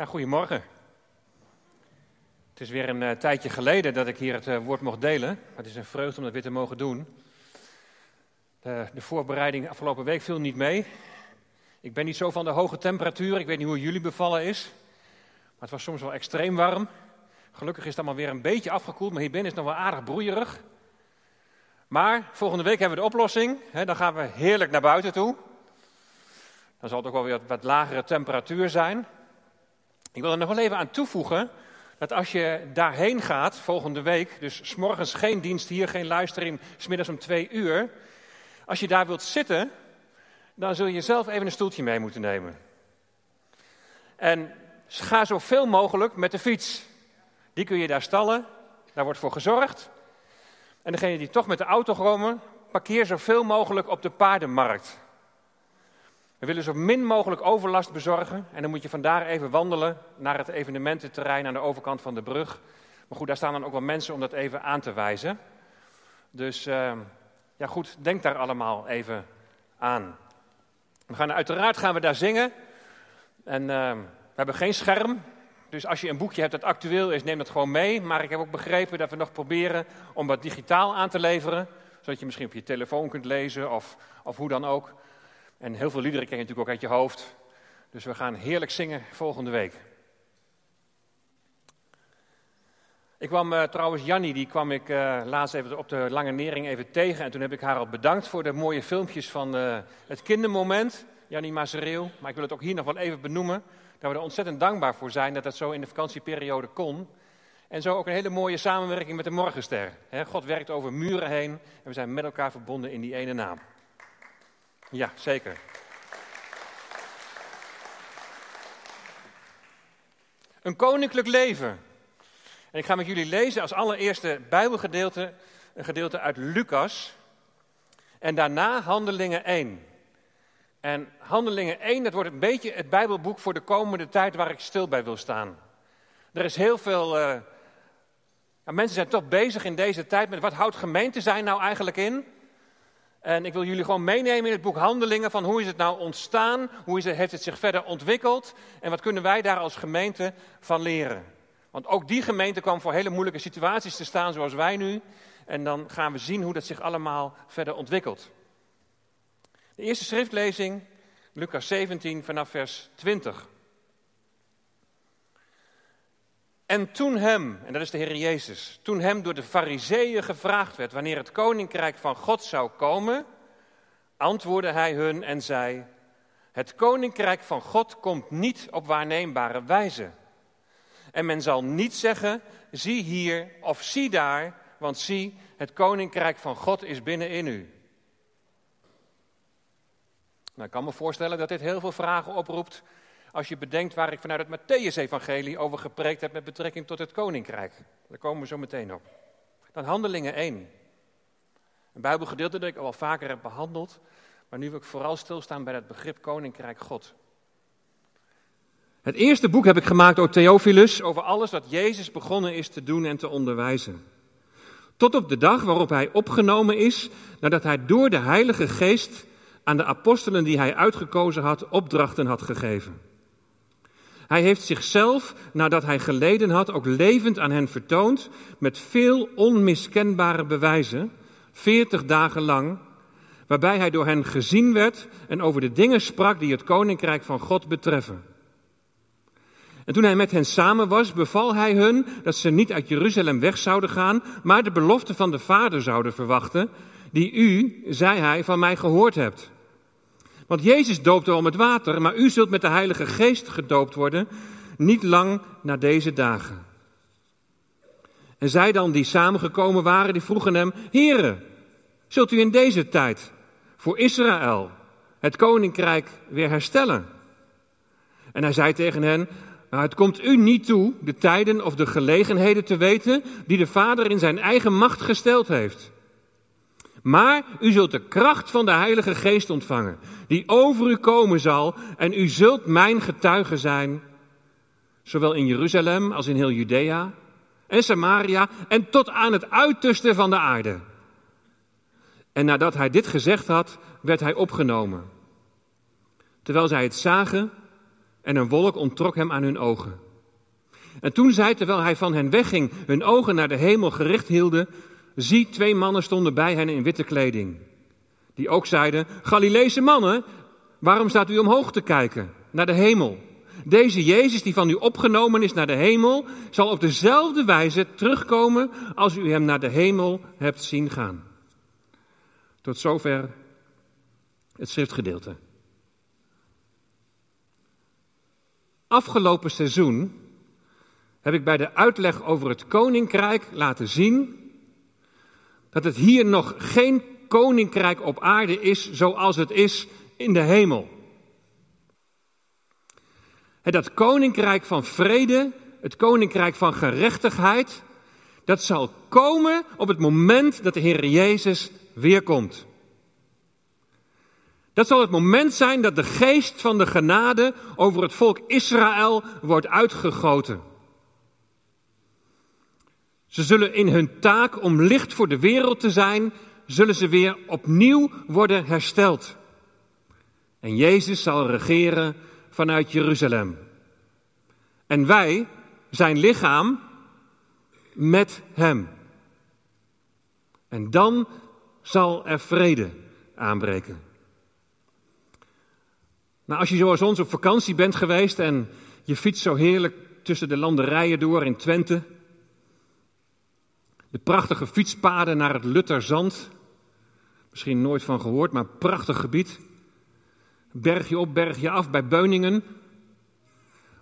Ja, goedemorgen. Het is weer een uh, tijdje geleden dat ik hier het uh, woord mocht delen. Het is een vreugde om dat weer te mogen doen. De, de, voorbereiding afgelopen week viel niet mee. Ik ben niet zo van de hoge temperatuur. Ik weet niet hoe jullie bevallen is. Maar het was soms wel extreem warm. Gelukkig is het allemaal weer een beetje afgekoeld, maar hier binnen is het nog wel aardig broeierig. Maar volgende week hebben we de oplossing. Dan gaan we heerlijk naar buiten toe. Dan zal het ook wel weer wat lagere temperatuur zijn. Ik wil er nog wel even aan toevoegen dat als je daarheen gaat volgende week, dus morgens geen dienst hier, geen luistering, smiddags om twee uur. Als je daar wilt zitten, dan zul je zelf even een stoeltje mee moeten nemen. En ga zoveel mogelijk met de fiets. Die kun je daar stallen, daar wordt voor gezorgd. En degene die toch met de auto komen, parkeer zoveel mogelijk op de paardenmarkt. We willen zo min mogelijk overlast bezorgen. En dan moet je vandaar even wandelen naar het evenemententerrein aan de overkant van de brug. Maar goed, daar staan dan ook wel mensen om dat even aan te wijzen. Dus uh, ja goed, denk daar allemaal even aan. We gaan, uiteraard gaan we daar zingen. En uh, we hebben geen scherm. Dus als je een boekje hebt dat actueel is, neem dat gewoon mee. Maar ik heb ook begrepen dat we nog proberen om wat digitaal aan te leveren. Zodat je misschien op je telefoon kunt lezen of, of hoe dan ook. En heel veel liederen ken je natuurlijk ook uit je hoofd. Dus we gaan heerlijk zingen volgende week. Ik kwam uh, trouwens, Jannie, die kwam ik uh, laatst even op de Lange Nering even tegen. En toen heb ik haar al bedankt voor de mooie filmpjes van uh, het kindermoment. Jannie Mazereel. Maar ik wil het ook hier nog wel even benoemen. Dat we er ontzettend dankbaar voor zijn dat dat zo in de vakantieperiode kon. En zo ook een hele mooie samenwerking met de Morgenster. God werkt over muren heen en we zijn met elkaar verbonden in die ene naam. Ja, zeker. Een koninklijk leven. En ik ga met jullie lezen als allereerste Bijbelgedeelte, een gedeelte uit Lucas. En daarna Handelingen 1. En Handelingen 1, dat wordt een beetje het Bijbelboek voor de komende tijd waar ik stil bij wil staan. Er is heel veel. Uh, mensen zijn toch bezig in deze tijd met wat houdt gemeente zijn nou eigenlijk in? En ik wil jullie gewoon meenemen in het boek Handelingen van hoe is het nou ontstaan, hoe is het, heeft het zich verder ontwikkeld en wat kunnen wij daar als gemeente van leren. Want ook die gemeente kwam voor hele moeilijke situaties te staan zoals wij nu. En dan gaan we zien hoe dat zich allemaal verder ontwikkelt. De eerste schriftlezing, Lucas 17 vanaf vers 20. En toen hem, en dat is de Heer Jezus, toen hem door de Fariseeën gevraagd werd wanneer het koninkrijk van God zou komen, antwoordde hij hun en zei: Het koninkrijk van God komt niet op waarneembare wijze. En men zal niet zeggen: Zie hier of zie daar, want zie, het koninkrijk van God is binnenin u. Nou, ik kan me voorstellen dat dit heel veel vragen oproept als je bedenkt waar ik vanuit het Matthäus-evangelie over gepreekt heb met betrekking tot het koninkrijk. Daar komen we zo meteen op. Dan Handelingen 1. Een Bijbelgedeelte dat ik al vaker heb behandeld, maar nu wil ik vooral stilstaan bij het begrip koninkrijk God. Het eerste boek heb ik gemaakt door Theophilus over alles wat Jezus begonnen is te doen en te onderwijzen. Tot op de dag waarop hij opgenomen is, nadat hij door de Heilige Geest aan de apostelen die hij uitgekozen had, opdrachten had gegeven. Hij heeft zichzelf, nadat hij geleden had, ook levend aan hen vertoond, met veel onmiskenbare bewijzen, veertig dagen lang, waarbij hij door hen gezien werd en over de dingen sprak die het koninkrijk van God betreffen. En toen hij met hen samen was, beval hij hun dat ze niet uit Jeruzalem weg zouden gaan, maar de belofte van de Vader zouden verwachten, die u, zei hij, van mij gehoord hebt. Want Jezus doopte al met water, maar u zult met de Heilige Geest gedoopt worden, niet lang na deze dagen. En zij dan die samengekomen waren, die vroegen hem, Heere, zult u in deze tijd voor Israël het koninkrijk weer herstellen? En hij zei tegen hen, nou, het komt u niet toe de tijden of de gelegenheden te weten die de Vader in zijn eigen macht gesteld heeft. Maar u zult de kracht van de Heilige Geest ontvangen, die over u komen zal, en u zult mijn getuige zijn, zowel in Jeruzalem als in heel Judea en Samaria en tot aan het uiterste van de aarde. En nadat hij dit gezegd had, werd hij opgenomen. Terwijl zij het zagen, en een wolk onttrok hem aan hun ogen. En toen zij, terwijl hij van hen wegging, hun ogen naar de hemel gericht hielden, zie, twee mannen stonden bij hen in witte kleding. Die ook zeiden, Galileese mannen, waarom staat u omhoog te kijken, naar de hemel? Deze Jezus die van u opgenomen is naar de hemel, zal op dezelfde wijze terugkomen als u hem naar de hemel hebt zien gaan. Tot zover het schriftgedeelte. Afgelopen seizoen heb ik bij de uitleg over het koninkrijk laten zien dat het hier nog geen koninkrijk op aarde is zoals het is in de hemel. Dat koninkrijk van vrede, het koninkrijk van gerechtigheid, dat zal komen op het moment dat de Heer Jezus weerkomt. Dat zal het moment zijn dat de geest van de genade over het volk Israël wordt uitgegoten. Ze zullen in hun taak om licht voor de wereld te zijn, zullen ze weer opnieuw worden hersteld. En Jezus zal regeren vanuit Jeruzalem. En wij, zijn lichaam, met Hem. En dan zal er vrede aanbreken. Nou, als je zoals ons op vakantie bent geweest en je fietst zo heerlijk tussen de landerijen door in Twente, de prachtige fietspaden naar het Lutterzand, misschien nooit van gehoord, maar prachtig gebied. Bergje op, bergje af bij Beuningen.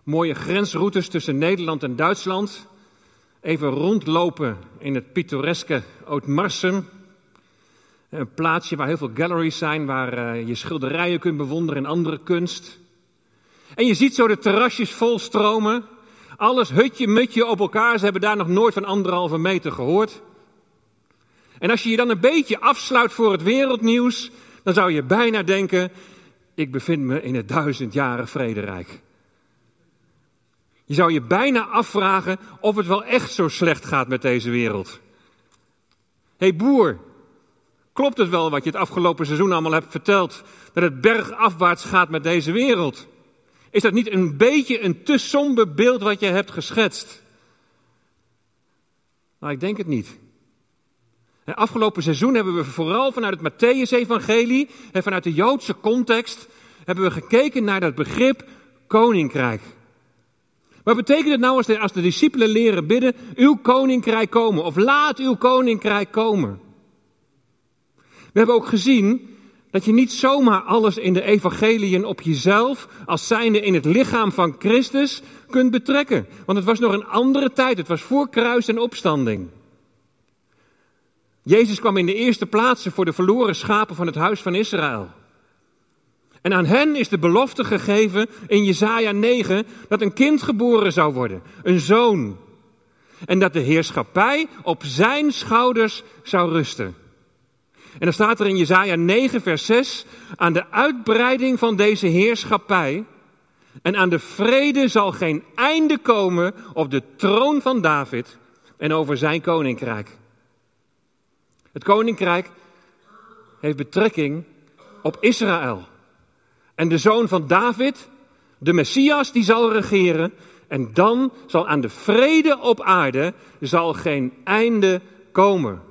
Mooie grensroutes tussen Nederland en Duitsland. Even rondlopen in het pittoreske Oud-Marsum. Een plaatsje waar heel veel galleries zijn, waar eh, je schilderijen kunt bewonderen en andere kunst. En je ziet zo de terrasjes vol stromen. Alles hutje, mutje op elkaar. Ze hebben daar nog nooit van anderhalve meter gehoord. En als je je dan een beetje afsluit voor het wereldnieuws, dan zou je bijna denken, ik bevind me in het duizend jaren vrederijk. Je zou je bijna afvragen of het wel echt zo slecht gaat met deze wereld. Hé hey boer, klopt het wel wat je het afgelopen seizoen allemaal hebt verteld? Dat het bergafwaarts gaat met deze wereld? Is dat niet een beetje een te somber beeld wat je hebt geschetst? Nou, ik denk het niet. Afgelopen seizoen hebben we vooral vanuit het Matthäus-evangelie en vanuit de Joodse context hebben we gekeken naar dat begrip koninkrijk. Wat betekent het nou als de, als de discipelen leren bidden, uw koninkrijk komen of laat uw koninkrijk komen? We hebben ook gezien dat je niet zomaar alles in de evangeliën op jezelf, als zijnde in het lichaam van Christus, kunt betrekken. Want het was nog een andere tijd, het was voor kruis en opstanding. Jezus kwam in de eerste plaatsen voor de verloren schapen van het huis van Israël. En aan hen is de belofte gegeven in Jesaja 9 dat een kind geboren zou worden, een zoon. En dat de heerschappij op zijn schouders zou rusten. En dan staat er in Jesaja 9 vers 6, aan de uitbreiding van deze heerschappij en aan de vrede zal geen einde komen op de troon van David en over zijn koninkrijk. Het koninkrijk heeft betrekking op Israël. En de zoon van David, de Messias, die zal regeren. En dan zal aan de vrede op aarde zal geen einde komen.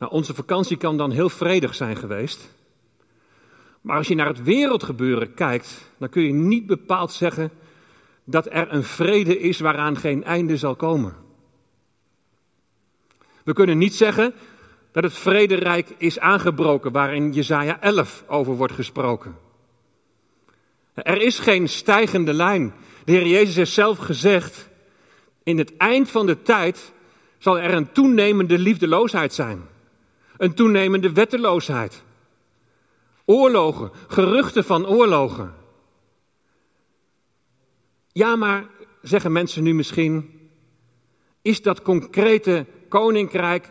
Nou, onze vakantie kan dan heel vredig zijn geweest. Maar als je naar het wereldgebeuren kijkt, dan kun je niet bepaald zeggen dat er een vrede is waaraan geen einde zal komen. We kunnen niet zeggen dat het vrederijk is aangebroken, waarin Jezaja 11 over wordt gesproken. Er is geen stijgende lijn. De Heer Jezus heeft zelf gezegd, in het eind van de tijd zal er een toenemende liefdeloosheid zijn. Een toenemende wetteloosheid. Oorlogen, geruchten van oorlogen. Ja, maar zeggen mensen nu misschien, is dat concrete koninkrijk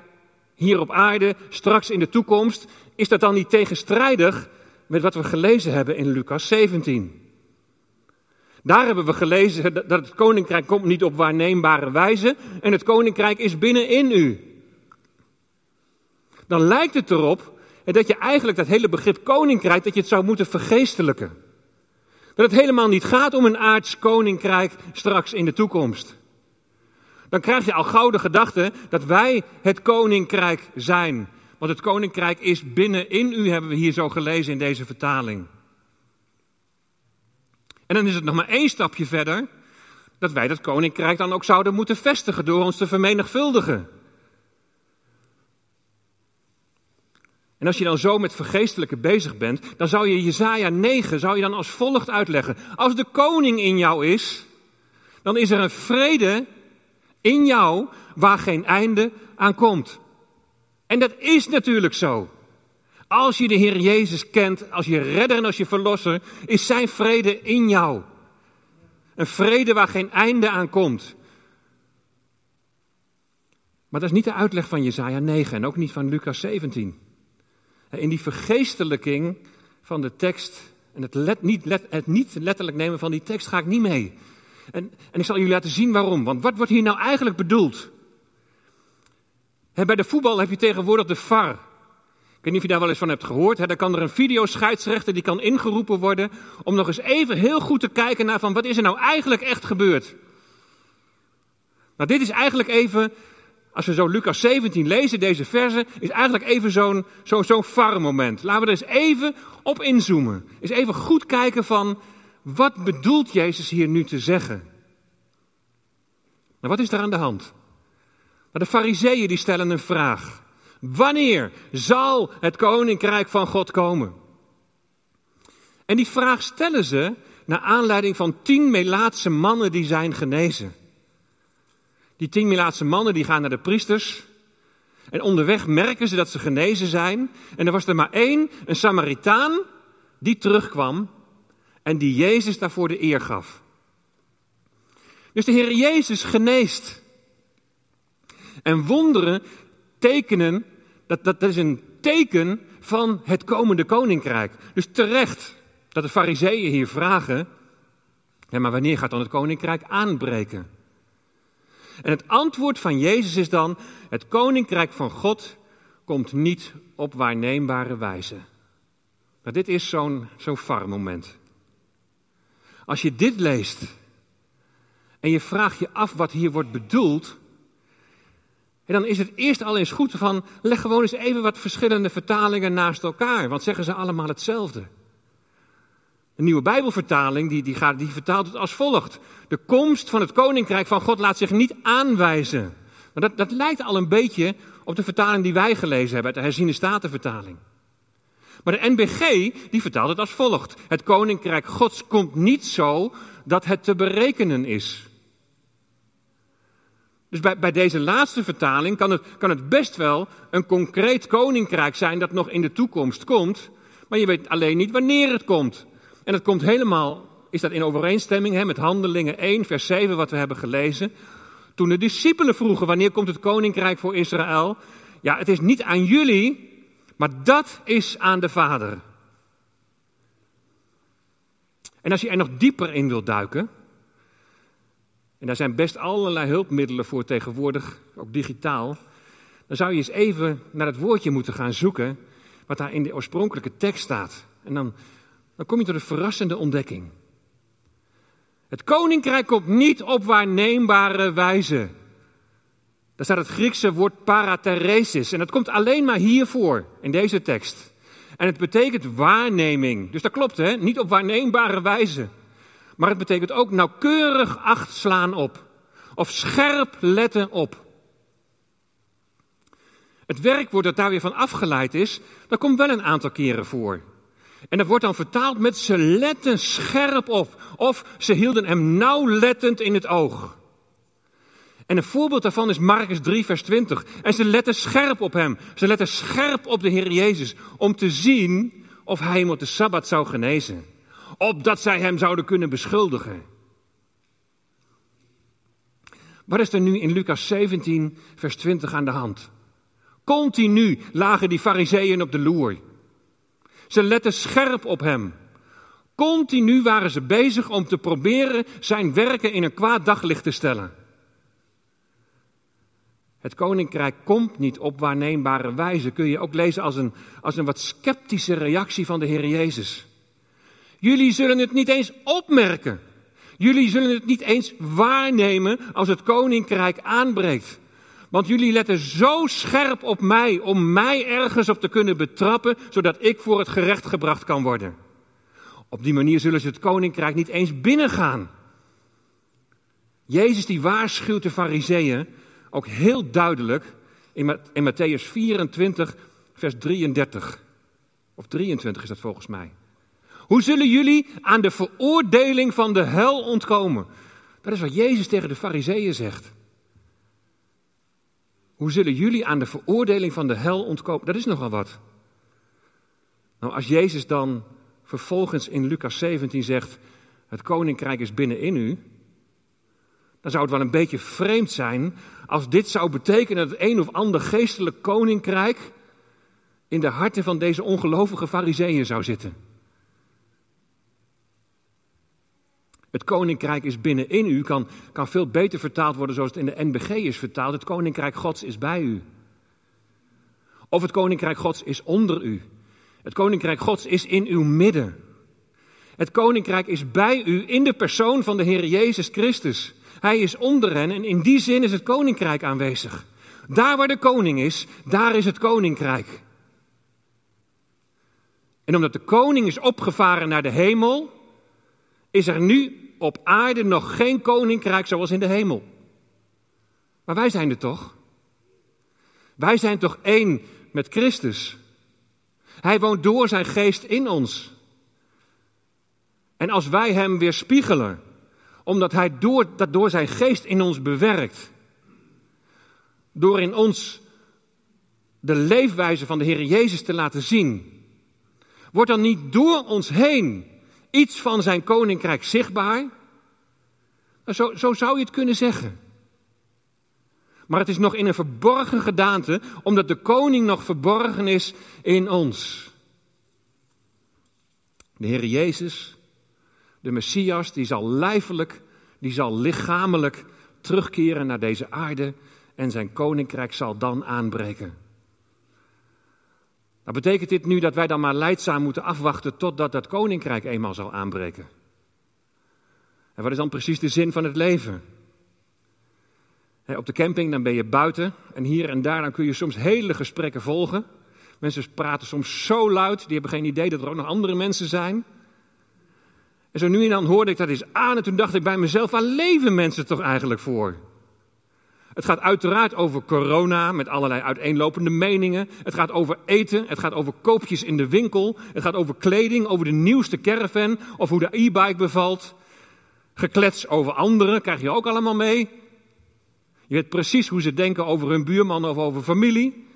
hier op aarde, straks in de toekomst, is dat dan niet tegenstrijdig met wat we gelezen hebben in Lucas 17? Daar hebben we gelezen dat het koninkrijk komt niet op waarneembare wijze en het koninkrijk is binnenin u. Dan lijkt het erop dat je eigenlijk dat hele begrip koninkrijk, dat je het zou moeten vergeestelijken. Dat het helemaal niet gaat om een aards koninkrijk straks in de toekomst. Dan krijg je al gauw de gedachte dat wij het koninkrijk zijn. Want het koninkrijk is binnenin u, hebben we hier zo gelezen in deze vertaling. En dan is het nog maar één stapje verder dat wij dat koninkrijk dan ook zouden moeten vestigen door ons te vermenigvuldigen. En als je dan zo met vergeestelijke bezig bent, dan zou je Jezaja 9 zou je dan als volgt uitleggen. Als de koning in jou is, dan is er een vrede in jou waar geen einde aan komt. En dat is natuurlijk zo. Als je de Heer Jezus kent, als je redder en als je verlosser, is zijn vrede in jou. Een vrede waar geen einde aan komt. Maar dat is niet de uitleg van Jesaja 9 en ook niet van Lucas 17. In die vergeestelijking van de tekst en het, let, niet, let, het niet letterlijk nemen van die tekst ga ik niet mee. En, en ik zal jullie laten zien waarom. Want wat wordt hier nou eigenlijk bedoeld? bij de voetbal heb je tegenwoordig de VAR. Ik weet niet of je daar wel eens van hebt gehoord. Hè? Dan kan er een videoscheidsrechter die kan ingeroepen worden om nog eens even heel goed te kijken naar van wat is er nou eigenlijk echt gebeurd. Nou, dit is eigenlijk even, als we zo Lucas 17 lezen, deze verse, is eigenlijk even zo'n zo'n VAR-moment. Laten we er eens even op inzoomen. Eens even goed kijken van wat bedoelt Jezus hier nu te zeggen? Nou, wat is er aan de hand? Maar de fariseeën die stellen een vraag. Wanneer zal het koninkrijk van God komen? En die vraag stellen ze naar aanleiding van tien Melaatse mannen die zijn genezen. Die tien Melaatse mannen die gaan naar de priesters. En onderweg merken ze dat ze genezen zijn. En er was er maar één, een Samaritaan, die terugkwam en die Jezus daarvoor de eer gaf. Dus de Heer Jezus geneest. En wonderen tekenen, dat, dat, dat is een teken van het komende koninkrijk. Dus terecht dat de fariseeën hier vragen, ja, maar wanneer gaat dan het koninkrijk aanbreken? En het antwoord van Jezus is dan, het koninkrijk van God komt niet op waarneembare wijze. Nou, dit is zo'n zo'n moment. Als je dit leest en je vraagt je af wat hier wordt bedoeld, dan is het eerst al eens goed van, leg gewoon eens even wat verschillende vertalingen naast elkaar, want zeggen ze allemaal hetzelfde. Een nieuwe Bijbelvertaling die, die, gaat, die vertaalt het als volgt. De komst van het koninkrijk van God laat zich niet aanwijzen. Maar dat, dat lijkt al een beetje op de vertaling die wij gelezen hebben, de herziene statenvertaling. Maar de NBG die vertaalt het als volgt. Het koninkrijk Gods komt niet zo dat het te berekenen is. Dus bij, bij deze laatste vertaling kan het, kan het best wel een concreet koninkrijk zijn dat nog in de toekomst komt, maar je weet alleen niet wanneer het komt. En het komt helemaal, is dat in overeenstemming hè, met Handelingen 1, vers 7, wat we hebben gelezen. Toen de discipelen vroegen wanneer komt het koninkrijk voor Israël, ja, het is niet aan jullie, maar dat is aan de Vader. En als je er nog dieper in wilt duiken, en daar zijn best allerlei hulpmiddelen voor tegenwoordig, ook digitaal. Dan zou je eens even naar het woordje moeten gaan zoeken, wat daar in de oorspronkelijke tekst staat. En dan, dan kom je tot een verrassende ontdekking. Het koninkrijk komt niet op waarneembare wijze. Daar staat het Griekse woord paratheresis. En dat komt alleen maar hiervoor, in deze tekst. En het betekent waarneming. Dus dat klopt, hè? Niet op waarneembare wijze. Maar het betekent ook nauwkeurig acht slaan op. Of scherp letten op. Het werkwoord dat daar weer van afgeleid is, dat komt wel een aantal keren voor. En dat wordt dan vertaald met ze letten scherp op. Of ze hielden hem nauwlettend in het oog. En een voorbeeld daarvan is Marcus 3, vers 20. En ze letten scherp op hem. Ze letten scherp op de Heer Jezus. Om te zien of hij hem op de Sabbat zou genezen opdat zij hem zouden kunnen beschuldigen. Wat is er nu in Lucas 17, vers 20 aan de hand? Continu lagen die fariseeën op de loer. Ze letten scherp op hem. Continu waren ze bezig om te proberen zijn werken in een kwaad daglicht te stellen. Het koninkrijk komt niet op waarneembare wijze. Kun je ook lezen als een, als een wat sceptische reactie van de Heer Jezus. Jullie zullen het niet eens opmerken. Jullie zullen het niet eens waarnemen als het koninkrijk aanbreekt. Want jullie letten zo scherp op mij om mij ergens op te kunnen betrappen, zodat ik voor het gerecht gebracht kan worden. Op die manier zullen ze het koninkrijk niet eens binnengaan. Jezus die waarschuwt de fariseeën ook heel duidelijk in, Matthäus 24, vers 33. Of 23 is dat volgens mij. Hoe zullen jullie aan de veroordeling van de hel ontkomen? Dat is wat Jezus tegen de fariseeën zegt. Hoe zullen jullie aan de veroordeling van de hel ontkomen? Dat is nogal wat. Nou, als Jezus dan vervolgens in Lucas 17 zegt: Het koninkrijk is binnenin u. Dan zou het wel een beetje vreemd zijn als dit zou betekenen dat het een of ander geestelijk koninkrijk in de harten van deze ongelovige fariseeën zou zitten. Het koninkrijk is binnenin u, kan, kan veel beter vertaald worden zoals het in de NBG is vertaald. Het koninkrijk Gods is bij u. Of het koninkrijk Gods is onder u. Het koninkrijk Gods is in uw midden. Het koninkrijk is bij u in de persoon van de Heer Jezus Christus. Hij is onder hen en in die zin is het koninkrijk aanwezig. Daar waar de koning is, daar is het koninkrijk. En omdat de koning is opgevaren naar de hemel, is er nu op aarde nog geen koninkrijk zoals in de hemel. Maar wij zijn er toch? Wij zijn toch één met Christus? Hij woont door zijn geest in ons. En als wij hem weerspiegelen, omdat hij door, dat door zijn geest in ons bewerkt, door in ons de leefwijze van de Heer Jezus te laten zien, wordt dan niet door ons heen iets van zijn koninkrijk zichtbaar? Nou, zo, zo zou je het kunnen zeggen. Maar het is nog in een verborgen gedaante, omdat de koning nog verborgen is in ons. De Heer Jezus, de Messias, die zal lijfelijk, die zal lichamelijk terugkeren naar deze aarde en zijn koninkrijk zal dan aanbreken. Maar betekent dit nu dat wij dan maar leidzaam moeten afwachten totdat dat koninkrijk eenmaal zal aanbreken? En wat is dan precies de zin van het leven? op de camping dan ben je buiten en hier en daar dan kun je soms hele gesprekken volgen. Mensen praten soms zo luid, die hebben geen idee dat er ook nog andere mensen zijn. En zo nu en dan hoorde ik dat eens aan en toen dacht ik bij mezelf, waar leven mensen toch eigenlijk voor? Het gaat uiteraard over corona met allerlei uiteenlopende meningen. Het gaat over eten, het gaat over koopjes in de winkel. Het gaat over kleding, over de nieuwste caravan of hoe de e-bike bevalt. Geklets over anderen krijg je ook allemaal mee. Je weet precies hoe ze denken over hun buurman of over familie.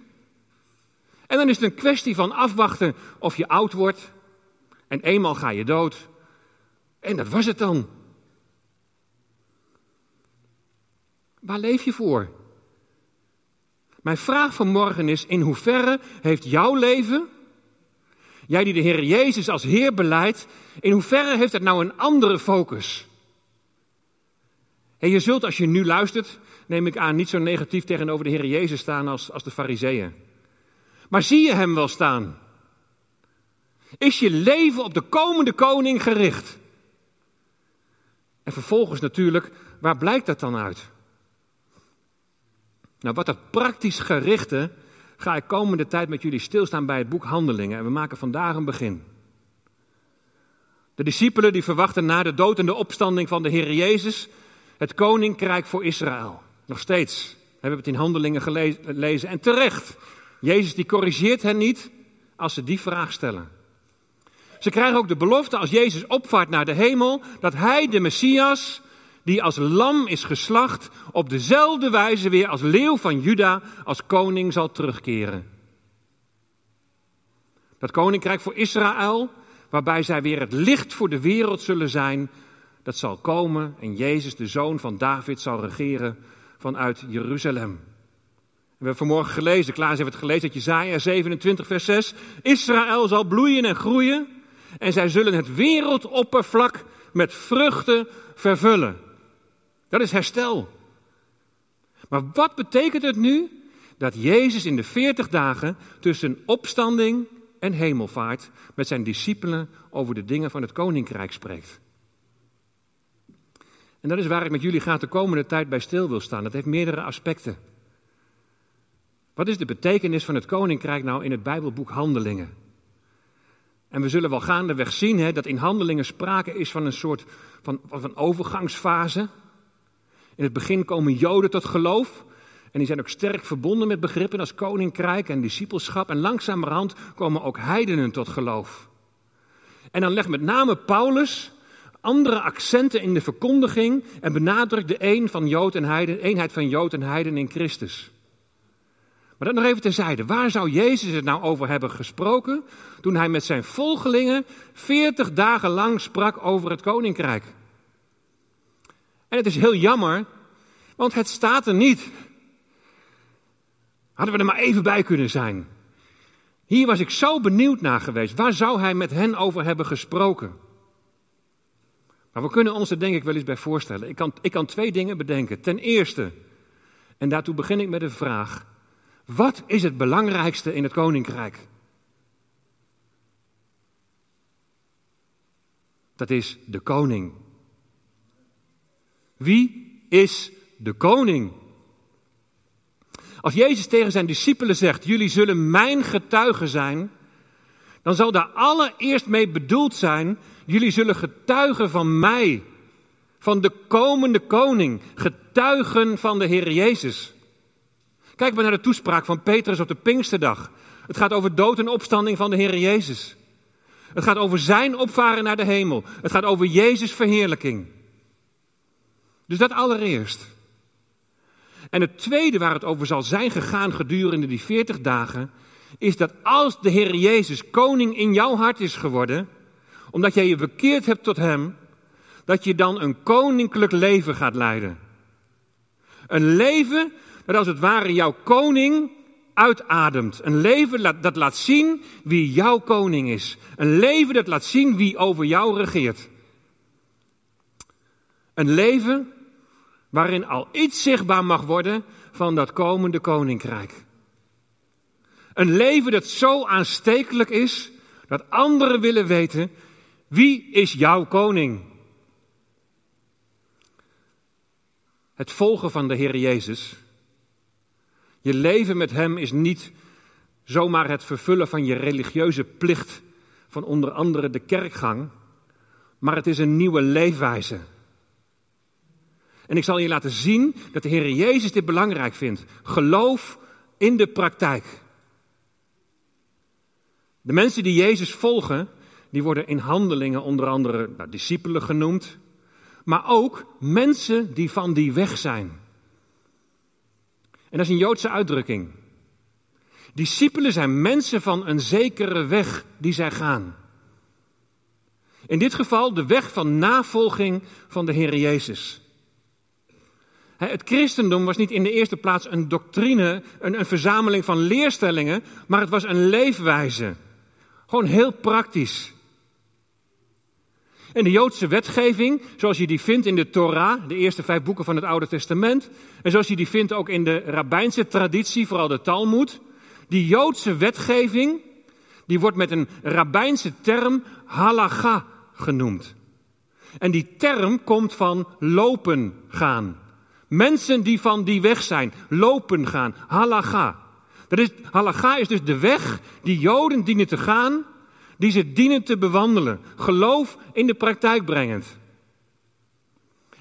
En dan is het een kwestie van afwachten of je oud wordt. En eenmaal ga je dood. En dat was het dan. Waar leef je voor? Mijn vraag vanmorgen is: in hoeverre heeft jouw leven, jij die de Heer Jezus als Heer beleidt, in hoeverre heeft het nou een andere focus? En je zult als je nu luistert, neem ik aan, niet zo negatief tegenover de Heer Jezus staan als, als de Fariseeën. Maar zie je Hem wel staan? Is je leven op de komende koning gericht? En vervolgens natuurlijk, waar blijkt dat dan uit? Nou, wat dat praktisch gerichte ga ik komende tijd met jullie stilstaan bij het boek Handelingen. En we maken vandaag een begin. De discipelen die verwachten na de dood en de opstanding van de Heer Jezus het koninkrijk voor Israël. Nog steeds hebben we het in Handelingen gelezen. En terecht, Jezus die corrigeert hen niet als ze die vraag stellen. Ze krijgen ook de belofte als Jezus opvaart naar de hemel dat hij de Messias die als lam is geslacht, op dezelfde wijze weer als leeuw van Juda, als koning zal terugkeren. Dat koninkrijk voor Israël, waarbij zij weer het licht voor de wereld zullen zijn, dat zal komen en Jezus, de zoon van David, zal regeren vanuit Jeruzalem. We hebben vanmorgen gelezen, Klaas heeft het gelezen uit Jezaja 27 vers 6. Israël zal bloeien en groeien en zij zullen het wereldoppervlak met vruchten vervullen. Dat is herstel. Maar wat betekent het nu dat Jezus in de 40 dagen tussen opstanding en hemelvaart met zijn discipelen over de dingen van het koninkrijk spreekt. En dat is waar ik met jullie graag de komende tijd bij stil wil staan. Dat heeft meerdere aspecten. Wat is de betekenis van het koninkrijk nou in het Bijbelboek Handelingen? En we zullen wel gaandeweg zien hè, dat in Handelingen sprake is van een soort van, van overgangsfase. In het begin komen Joden tot geloof. En die zijn ook sterk verbonden met begrippen als koninkrijk en discipelschap. En langzamerhand komen ook heidenen tot geloof. En dan legt met name Paulus andere accenten in de verkondiging en benadrukt de een van Jood en heiden, eenheid van Jood en heiden in Christus. Maar dat nog even terzijde. Waar zou Jezus het nou over hebben gesproken toen hij met zijn volgelingen 40 dagen lang sprak over het koninkrijk? En het is heel jammer, want het staat er niet. Hadden we er maar even bij kunnen zijn. Hier was ik zo benieuwd naar geweest. Waar zou hij met hen over hebben gesproken? Maar we kunnen ons er denk ik wel eens bij voorstellen. Ik kan, ik kan twee dingen bedenken. Ten eerste, en daartoe begin ik met een vraag. Wat is het belangrijkste in het koninkrijk? Dat is de koning. Wie is de koning? Als Jezus tegen zijn discipelen zegt: Jullie zullen mijn getuigen zijn, dan zal daar allereerst mee bedoeld zijn: Jullie zullen getuigen van mij, van de komende koning, getuigen van de Heer Jezus. Kijk maar naar de toespraak van Petrus op de Pinksterdag. Het gaat over dood en opstanding van de Heer Jezus. Het gaat over zijn opvaren naar de hemel. Het gaat over Jezus' verheerlijking. Dus dat allereerst. En het tweede waar het over zal zijn gegaan gedurende die 40 dagen, is dat als de Heer Jezus koning in jouw hart is geworden, omdat jij je bekeerd hebt tot Hem, dat je dan een koninklijk leven gaat leiden. Een leven dat als het ware jouw koning uitademt. Een leven dat laat zien wie jouw koning is. Een leven dat laat zien wie over jou regeert. Een leven waarin al iets zichtbaar mag worden van dat komende koninkrijk. Een leven dat zo aanstekelijk is dat anderen willen weten wie is jouw koning. Het volgen van de Heer Jezus je leven met Hem is niet zomaar het vervullen van je religieuze plicht van onder andere de kerkgang, maar het is een nieuwe leefwijze. En ik zal je laten zien dat de Heer Jezus dit belangrijk vindt. Geloof in de praktijk. De mensen die Jezus volgen, die worden in handelingen onder andere nou, discipelen genoemd, maar ook mensen die van die weg zijn. En dat is een Joodse uitdrukking. Discipelen zijn mensen van een zekere weg die zij gaan. In dit geval de weg van navolging van de Heer Jezus. Het christendom was niet in de eerste plaats een doctrine, een, een verzameling van leerstellingen, maar het was een leefwijze. Gewoon heel praktisch. En de Joodse wetgeving, zoals je die vindt in de Torah, de eerste vijf boeken van het Oude Testament, en zoals je die vindt ook in de rabbijnse traditie, vooral de Talmud, die Joodse wetgeving, die wordt met een rabbijnse term halacha genoemd. En die term komt van lopen gaan. Mensen die van die weg zijn, lopen gaan, halacha. Dat is, halacha is dus de weg die Joden dienen te gaan die ze dienen te bewandelen. Geloof in de praktijk brengend.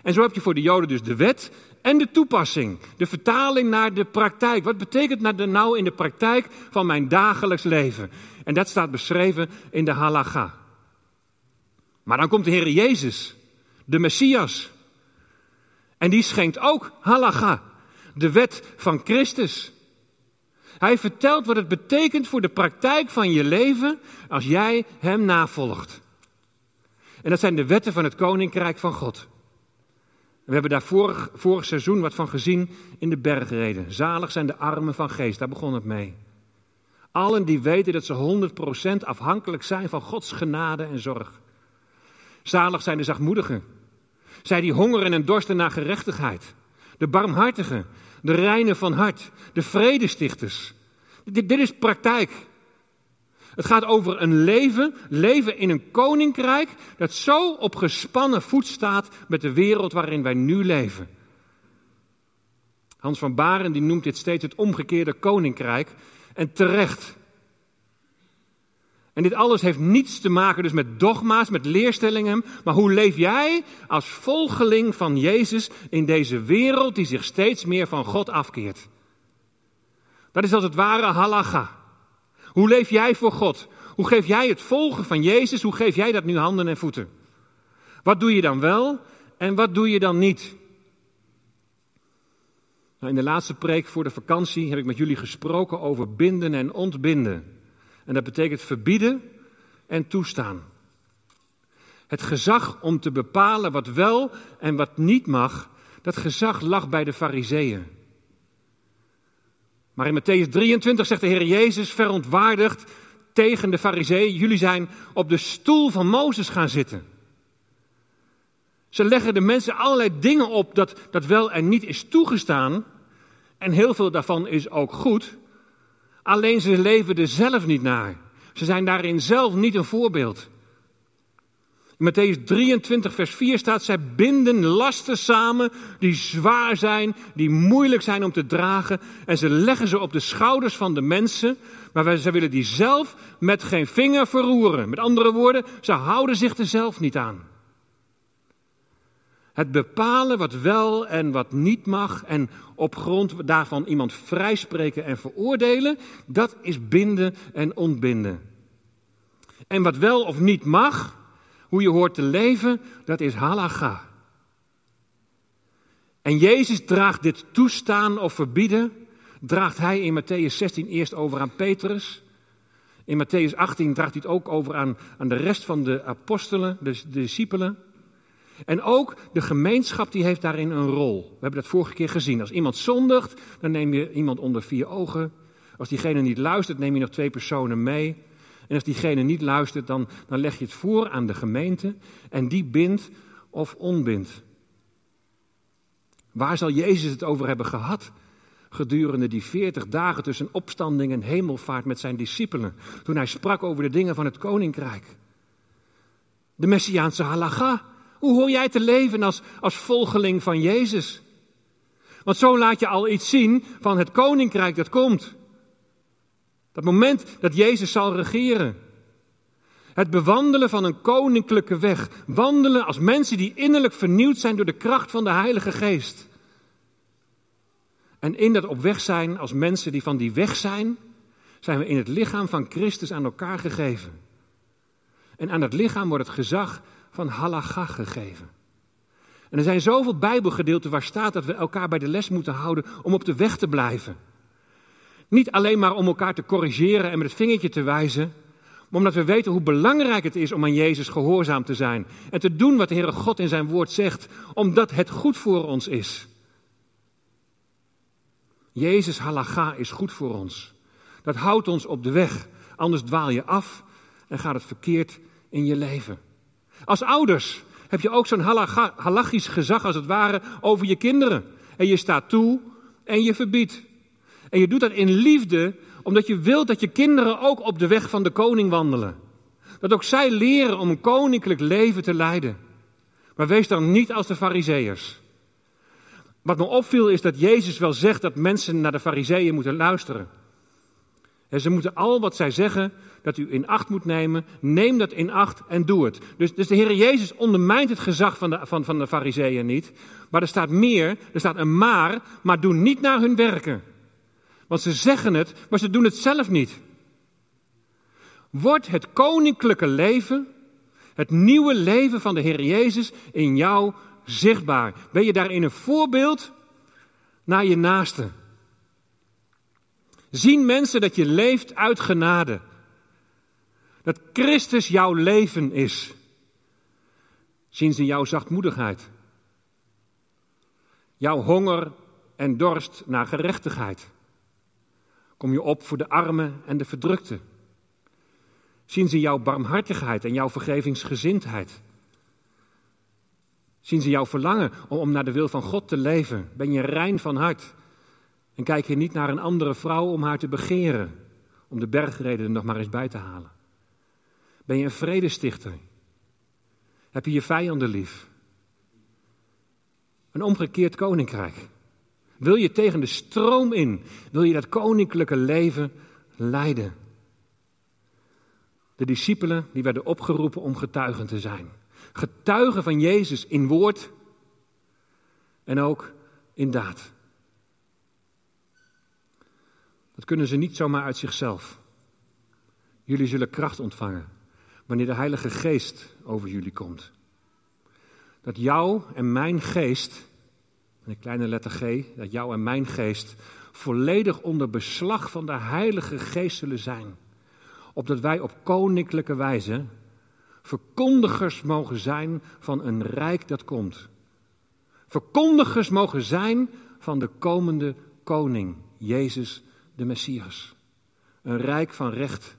En zo heb je voor de Joden dus de wet en de toepassing. De vertaling naar de praktijk. Wat betekent dat nou in de praktijk van mijn dagelijks leven? En dat staat beschreven in de halacha. Maar dan komt de Heer Jezus, de Messias. En die schenkt ook halacha, de wet van Christus. Hij vertelt wat het betekent voor de praktijk van je leven als jij Hem navolgt. En dat zijn de wetten van het Koninkrijk van God. We hebben daar vorig, vorig seizoen wat van gezien in de bergreden. Zalig zijn de armen van geest, daar begon het mee. Allen die weten dat ze 100% afhankelijk zijn van Gods genade en zorg. Zalig zijn de zachtmoedigen. Zij die hongeren en dorsten naar gerechtigheid. De barmhartigen, de reinen van hart, de vredestichters. Dit, is praktijk. Het gaat over een leven, leven in een koninkrijk dat zo op gespannen voet staat met de wereld waarin wij nu leven. Hans van Baren die noemt dit steeds het omgekeerde koninkrijk en terecht. En dit alles heeft niets te maken dus met dogma's, met leerstellingen, maar hoe leef jij als volgeling van Jezus in deze wereld die zich steeds meer van God afkeert? Dat is als het ware halacha. Hoe leef jij voor God? Hoe geef jij het volgen van Jezus? Hoe geef jij dat nu handen en voeten? Wat doe je dan wel en wat doe je dan niet? Nou, in de laatste preek voor de vakantie heb ik met jullie gesproken over binden en ontbinden. En dat betekent verbieden en toestaan. Het gezag om te bepalen wat wel en wat niet mag, dat gezag lag bij de Fariseeën. Maar in Matthäus 23 zegt de Heer Jezus verontwaardigd tegen de Fariseeën: Jullie zijn op de stoel van Mozes gaan zitten. Ze leggen de mensen allerlei dingen op dat, dat wel en niet is toegestaan. En heel veel daarvan is ook goed. Alleen ze leven er zelf niet naar. Ze zijn daarin zelf niet een voorbeeld. In Matthäus 23, vers 4 staat: Zij binden lasten samen die zwaar zijn, die moeilijk zijn om te dragen. En ze leggen ze op de schouders van de mensen. Maar zij willen die zelf met geen vinger verroeren. Met andere woorden, ze houden zich er zelf niet aan. Het bepalen wat wel en wat niet mag en op grond daarvan iemand vrijspreken en veroordelen, dat is binden en ontbinden. En wat wel of niet mag, hoe je hoort te leven, dat is halacha. En Jezus draagt dit toestaan of verbieden, draagt hij in Matthäus 16 eerst over aan Petrus. In Matthäus 18 draagt hij het ook over aan, aan de rest van de apostelen, de, de discipelen. En ook de gemeenschap die heeft daarin een rol. We hebben dat vorige keer gezien. Als iemand zondigt, dan neem je iemand onder vier ogen. Als diegene niet luistert, neem je nog twee personen mee. En als diegene niet luistert, dan, dan leg je het voor aan de gemeente. En die bindt of onbindt. Waar zal Jezus het over hebben gehad? Gedurende die veertig dagen tussen opstanding en hemelvaart met zijn discipelen. Toen hij sprak over de dingen van het koninkrijk. De Messiaanse halacha. Hoe hoor jij te leven als, als volgeling van Jezus? Want zo laat je al iets zien van het koninkrijk dat komt. Dat moment dat Jezus zal regeren. Het bewandelen van een koninklijke weg. Wandelen als mensen die innerlijk vernieuwd zijn door de kracht van de Heilige Geest. En in dat op weg zijn als mensen die van die weg zijn, zijn we in het lichaam van Christus aan elkaar gegeven. En aan dat lichaam wordt het gezag van halacha gegeven. En er zijn zoveel Bijbelgedeelten waar staat dat we elkaar bij de les moeten houden om op de weg te blijven. Niet alleen maar om elkaar te corrigeren en met het vingertje te wijzen, maar omdat we weten hoe belangrijk het is om aan Jezus gehoorzaam te zijn en te doen wat de Heere God in zijn woord zegt, omdat het goed voor ons is. Jezus halacha is goed voor ons. Dat houdt ons op de weg, anders dwaal je af en gaat het verkeerd in je leven. Als ouders heb je ook zo'n halachisch gezag als het ware over je kinderen. En je staat toe en je verbiedt. En je doet dat in liefde, omdat je wilt dat je kinderen ook op de weg van de koning wandelen. Dat ook zij leren om een koninklijk leven te leiden. Maar wees dan niet als de fariseërs. Wat me opviel is dat Jezus wel zegt dat mensen naar de fariseeën moeten luisteren. En ze moeten al wat zij zeggen, dat u in acht moet nemen, neem dat in acht en doe het. Dus, dus de Heer Jezus ondermijnt het gezag van de, van, van de fariseeën niet. Maar er staat meer, er staat een maar, maar doe niet naar hun werken. Want ze zeggen het, maar ze doen het zelf niet. Wordt het koninklijke leven, het nieuwe leven van de Heer Jezus in jou zichtbaar? Ben je daarin een voorbeeld naar je naaste? Zien mensen dat je leeft uit genade? Dat Christus jouw leven is? Zien ze jouw zachtmoedigheid? Jouw honger en dorst naar gerechtigheid? Kom je op voor de armen en de verdrukten? Zien ze jouw barmhartigheid en jouw vergevingsgezindheid? Zien ze jouw verlangen om, om naar de wil van God te leven? Ben je rein van hart? En kijk je niet naar een andere vrouw om haar te begeren Om de bergreden er nog maar eens bij te halen. Ben je een vredestichter? Heb je je vijanden lief? Een omgekeerd koninkrijk. Wil je tegen de stroom in? Wil je dat koninklijke leven leiden? De discipelen die werden opgeroepen om getuigen te zijn. Getuigen van Jezus in woord en ook in daad. Dat kunnen ze niet zomaar uit zichzelf. Jullie zullen kracht ontvangen wanneer de Heilige Geest over jullie komt. Dat jou en mijn geest, een kleine letter G, dat jou en mijn geest volledig onder beslag van de Heilige Geest zullen zijn. Opdat wij op koninklijke wijze verkondigers mogen zijn van een rijk dat komt. Verkondigers mogen zijn van de komende koning, Jezus de Messias. Een rijk van recht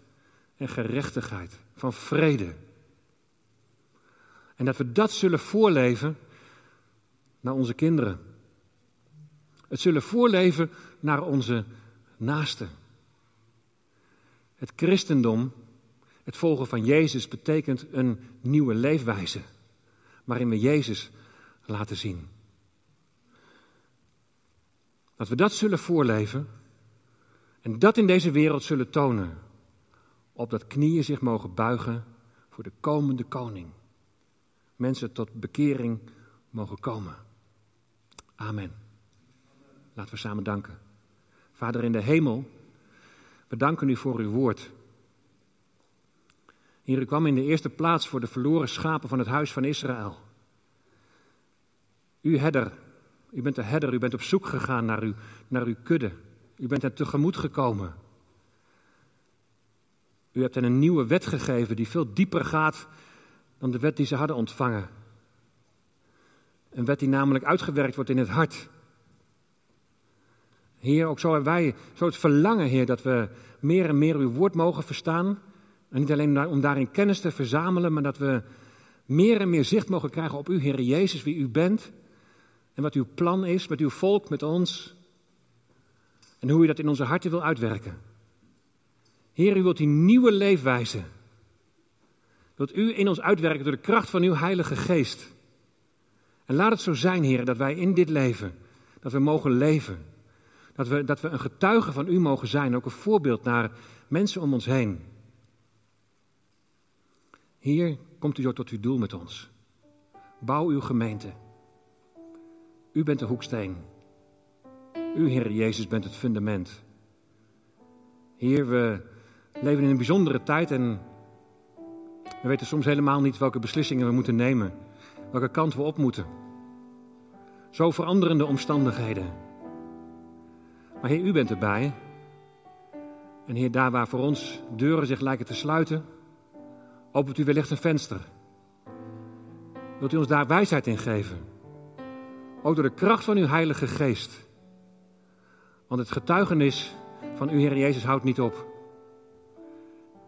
en gerechtigheid, van vrede. En dat we dat zullen voorleven naar onze kinderen. Het zullen voorleven naar onze naasten. Het christendom, het volgen van Jezus, betekent een nieuwe leefwijze. Waarin we Jezus laten zien. Dat we dat zullen voorleven en dat in deze wereld zullen tonen. Opdat knieën zich mogen buigen voor de komende koning. Mensen tot bekering mogen komen. Amen. Laten we samen danken. Vader in de hemel, we danken u voor uw woord. Hier u kwam in de eerste plaats voor de verloren schapen van het huis van Israël. U herder, u bent de herder, u bent op zoek gegaan naar, uw, naar uw kudde. U bent hen tegemoet gekomen. U hebt hen een nieuwe wet gegeven die veel dieper gaat dan de wet die ze hadden ontvangen. Een wet die namelijk uitgewerkt wordt in het hart. Heer, ook zo hebben wij zo het verlangen, Heer, dat we meer en meer uw woord mogen verstaan. En niet alleen om daarin kennis te verzamelen, maar dat we meer en meer zicht mogen krijgen op u, Heer Jezus, wie u bent. En wat uw plan is met uw volk, met ons. En hoe u dat in onze harten wil uitwerken. Heer, u wilt die nieuwe leefwijze. Wilt u in ons uitwerken door de kracht van uw Heilige Geest. En laat het zo zijn, Heer, dat wij in dit leven, dat we mogen leven. Dat we, dat we een getuige van u mogen zijn, ook een voorbeeld naar mensen om ons heen. Hier komt u tot uw doel met ons. Bouw uw gemeente. U bent de hoeksteen. U, Heer Jezus, bent het fundament. Heer, we leven in een bijzondere tijd en we weten soms helemaal niet welke beslissingen we moeten nemen, welke kant we op moeten. Zo veranderende omstandigheden. Maar Heer, u bent erbij. En Heer, daar waar voor ons deuren zich lijken te sluiten, opent u wellicht een venster. Wilt u ons daar wijsheid in geven? Ook door de kracht van uw Heilige Geest. Want het getuigenis van uw Heer Jezus houdt niet op.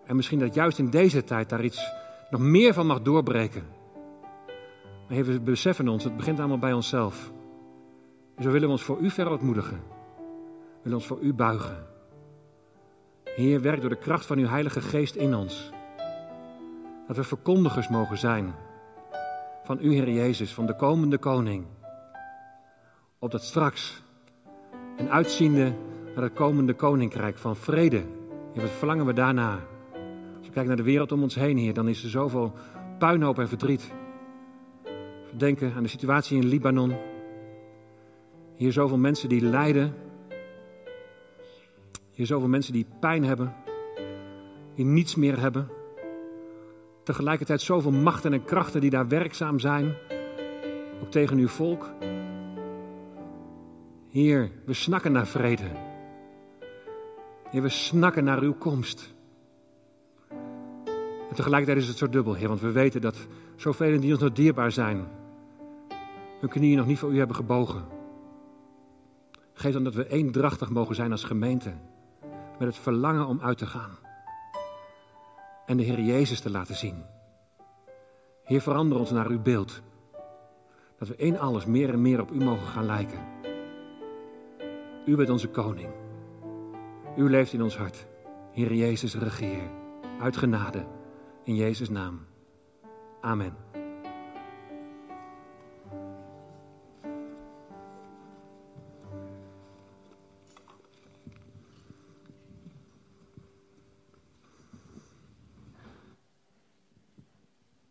En misschien dat juist in deze tijd daar iets nog meer van mag doorbreken. Maar we beseffen ons, het begint allemaal bij onszelf. En zo willen we ons voor u verootmoedigen. We willen ons voor u buigen. Heer, werk door de kracht van uw Heilige Geest in ons. Dat we verkondigers mogen zijn van u, Heer Jezus, van de komende koning. Opdat straks en uitziende naar het komende koninkrijk van vrede. Heer, wat verlangen we daarna? Als we kijken naar de wereld om ons heen, Heer, dan is er zoveel puinhoop en verdriet. We denken aan de situatie in Libanon. Hier zoveel mensen die lijden. Hier zoveel mensen die pijn hebben. Die niets meer hebben. Tegelijkertijd zoveel machten en krachten die daar werkzaam zijn. Ook tegen uw volk. Heer, we snakken naar vrede. Heer, we snakken naar uw komst. En tegelijkertijd is het zo dubbel, Heer, want we weten dat zoveel die ons nog dierbaar zijn, hun knieën nog niet voor u hebben gebogen. Geef dan dat we eendrachtig mogen zijn als gemeente, met het verlangen om uit te gaan. En de Heer Jezus te laten zien. Heer, verander ons naar uw beeld. Dat we in alles meer en meer op u mogen gaan lijken. U bent onze koning. U leeft in ons hart. Heer Jezus, regeer. Uit genade. In Jezus' naam. Amen.